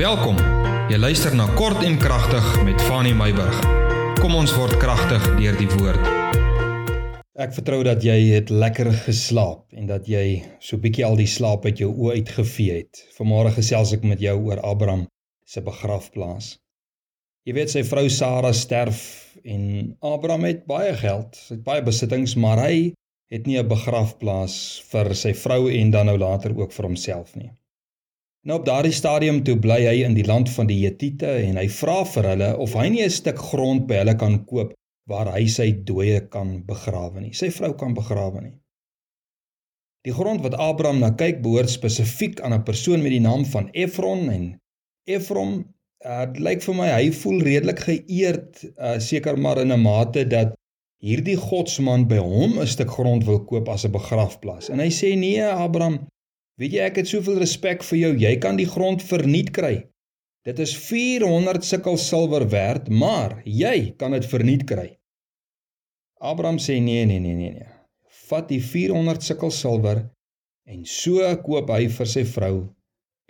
Welkom. Jy luister na Kort en Kragtig met Fanny Meyburg. Kom ons word kragtig deur die woord. Ek vertrou dat jy het lekker geslaap en dat jy so bietjie al die slaap uit jou oë uitgevee het. Vanmôre gesels ek met jou oor Abraham se begrafplaas. Jy weet sy vrou Sara sterf en Abraham het baie geld, hy het baie besittings, maar hy het nie 'n begrafplaas vir sy vrou en dan nou later ook vir homself nie. Nou op daardie stadium toe bly hy in die land van die Hetiete en hy vra vir hulle of hy nie 'n stuk grond by hulle kan koop waar hy sy dooie kan begrawe nie. Sy vrou kan begrawe nie. Die grond wat Abraham na kyk behoort spesifiek aan 'n persoon met die naam van Efron en uh, dit lyk vir my hy voel redelik geëerd uh, seker maar in 'n mate dat hierdie godsman by hom 'n stuk grond wil koop as 'n begrafplaas. En hy sê nee Abraham, Weet jy ek het soveel respek vir jou. Jy kan die grond verniet kry. Dit is 400 sikkel silwer werd, maar jy kan dit verniet kry. Abraham sê nee nee nee nee nee. Vat die 400 sikkel silwer en so koop hy vir sy vrou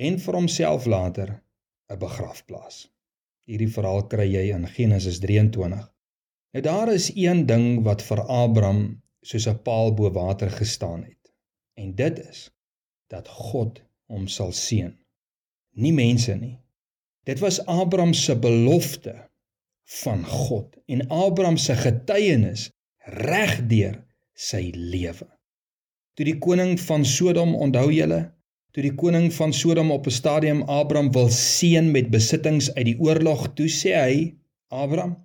en vir homself later 'n begrafplaas. Hierdie verhaal kry jy in Genesis 23. Nou daar is een ding wat vir Abraham soos 'n paal bo water gestaan het. En dit is dat God hom sal seën. Nie mense nie. Dit was Abraham se belofte van God en Abraham se getuienis regdeur sy lewe. Toe die koning van Sodom, onthou julle, toe die koning van Sodom op 'n stadium Abraham wil seën met besittings uit die oorlog, toe sê hy, Abraham,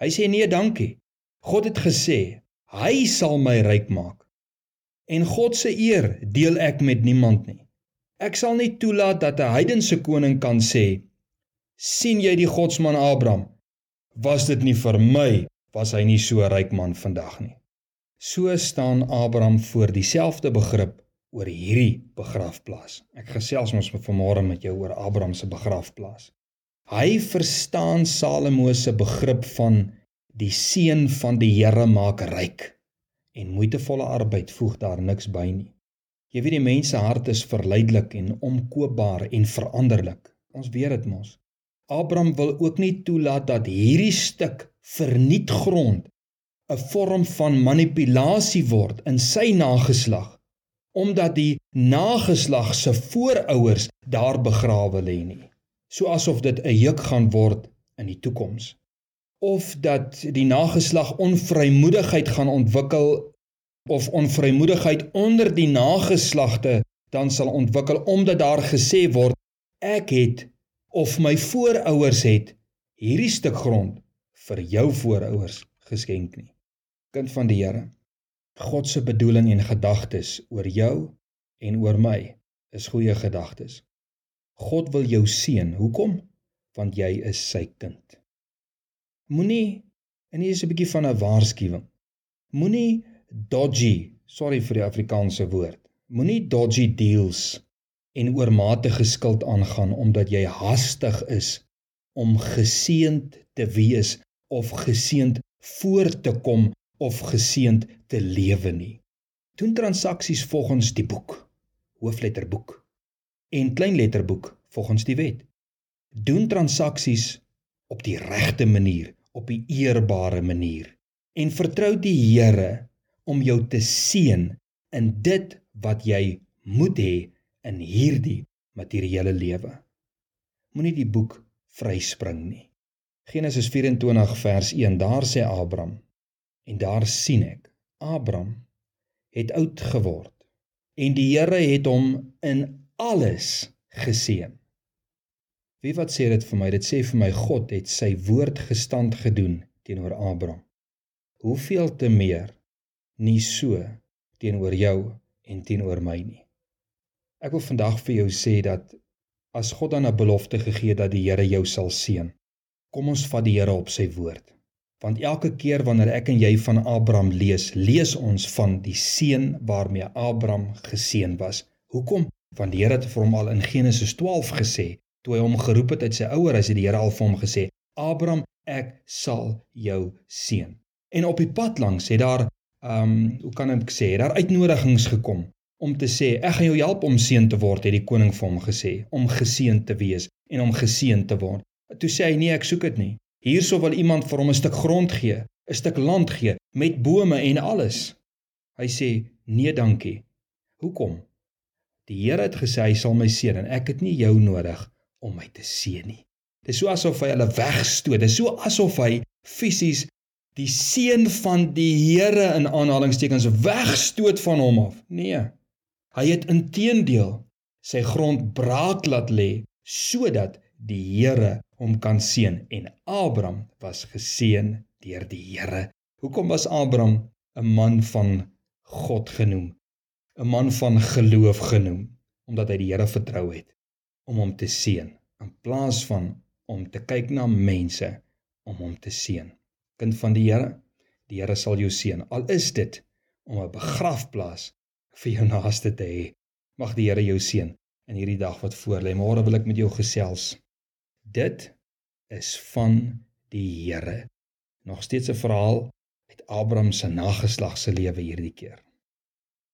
hy sê nee, dankie. God het gesê hy sal my ryk maak en God se eer deel ek met niemand nie. Ek sal nie toelaat dat 'n heidense koning kan sê: "sien jy die godsman Abraham? Was dit nie vir my was hy nie so 'n ryk man vandag nie." So staan Abraham voor dieselfde begrip oor hierdie begrafplaas. Ek gesels ons vanmôre met jou oor Abraham se begrafplaas. Hy verstaan Salomo se begrip van die seun van die Here maak ryk en moeitevolle arbeid voeg daar niks by nie. Jy weet die mens se hart is verleidelik en omkoopbaar en veranderlik. Ons weet dit mos. Abraham wil ook nie toelaat dat hierdie stuk verniet grond 'n vorm van manipulasie word in sy nageslag omdat die nageslag se voorouers daar begrawe lê nie. So asof dit 'n juk gaan word in die toekoms of dat die nageslag onvrymoedigheid gaan ontwikkel of onvrymoedigheid onder die nageslagte dan sal ontwikkel omdat daar gesê word ek het of my voorouers het hierdie stuk grond vir jou voorouers geskenk nie. Kind van die Here God se bedoeling en gedagtes oor jou en oor my is goeie gedagtes. God wil jou seën. Hoekom? Want jy is sy kind Moenie en hier is 'n bietjie van 'n waarskuwing. Moenie dodgy, sorry vir die Afrikaanse woord. Moenie dodgy deals en oormatige skuld aangaan omdat jy hastig is om geseend te wees of geseend voor te kom of geseend te lewe nie. Doen transaksies volgens die boek, hoofletterboek en kleinletterboek volgens die wet. Doen transaksies op die regte manier op 'n eerbare manier en vertrou die Here om jou te seën in dit wat jy moet hê in hierdie materiële lewe. Moenie die boek vryspring nie. Genesis 24 vers 1 daar sê Abraham en daar sien ek Abraham het oud geword en die Here het hom in alles geseën. Wie wat sê dit vir my? Dit sê vir my God het sy woord gestand gedoen teenoor Abraham. Hoeveel te meer nie so teenoor jou en teenoor my nie. Ek wil vandag vir jou sê dat as God dan 'n belofte gegee dat die Here jou sal seën, kom ons vat die Here op sy woord. Want elke keer wanneer ek en jy van Abraham lees, lees ons van die seën waarmee Abraham geseën was. Hoekom? Want die Here het vir hom al in Genesis 12 gesê toe hy hom geroep het uit sy ouer huis het die Here al vir hom gesê Abraham ek sal jou seën en op die pad langs het daar ehm um, hoe kan ek sê daar uitnodigings gekom om te sê ek gaan jou help om seën te word, het die koning vir hom gesê, om geseën te wees en om geseën te word. Toe sê hy nee, ek soek dit nie. Hierso wil iemand vir hom 'n stuk grond gee, 'n stuk land gee met bome en alles. Hy sê nee, dankie. Hoekom? Die Here het gesê hy sal my seën en ek het nie jou nodig om my te seën nie. Dit is so asof hy hulle wegstoot. Dit is so asof hy fisies die seën van die Here in aanhalingstekens wegstoot van hom af. Nee. Hy het intedeel sy grond braak laat lê sodat die Here hom kan seën en Abraham was geseën deur die Here. Hoekom was Abraham 'n man van God genoem? 'n Man van geloof genoem omdat hy die Here vertrou het om hom te seën in plaas van om te kyk na mense om hom te seën. Kind van die Here, die Here sal jou seën. Al is dit om 'n begrafplaas vir jou naaste te hê. Mag die Here jou seën in hierdie dag wat voorlê. Môre wil ek met jou gesels Dit is van die Here. Nog steeds 'n verhaal uit Abraham se nageslag se lewe hierdie keer.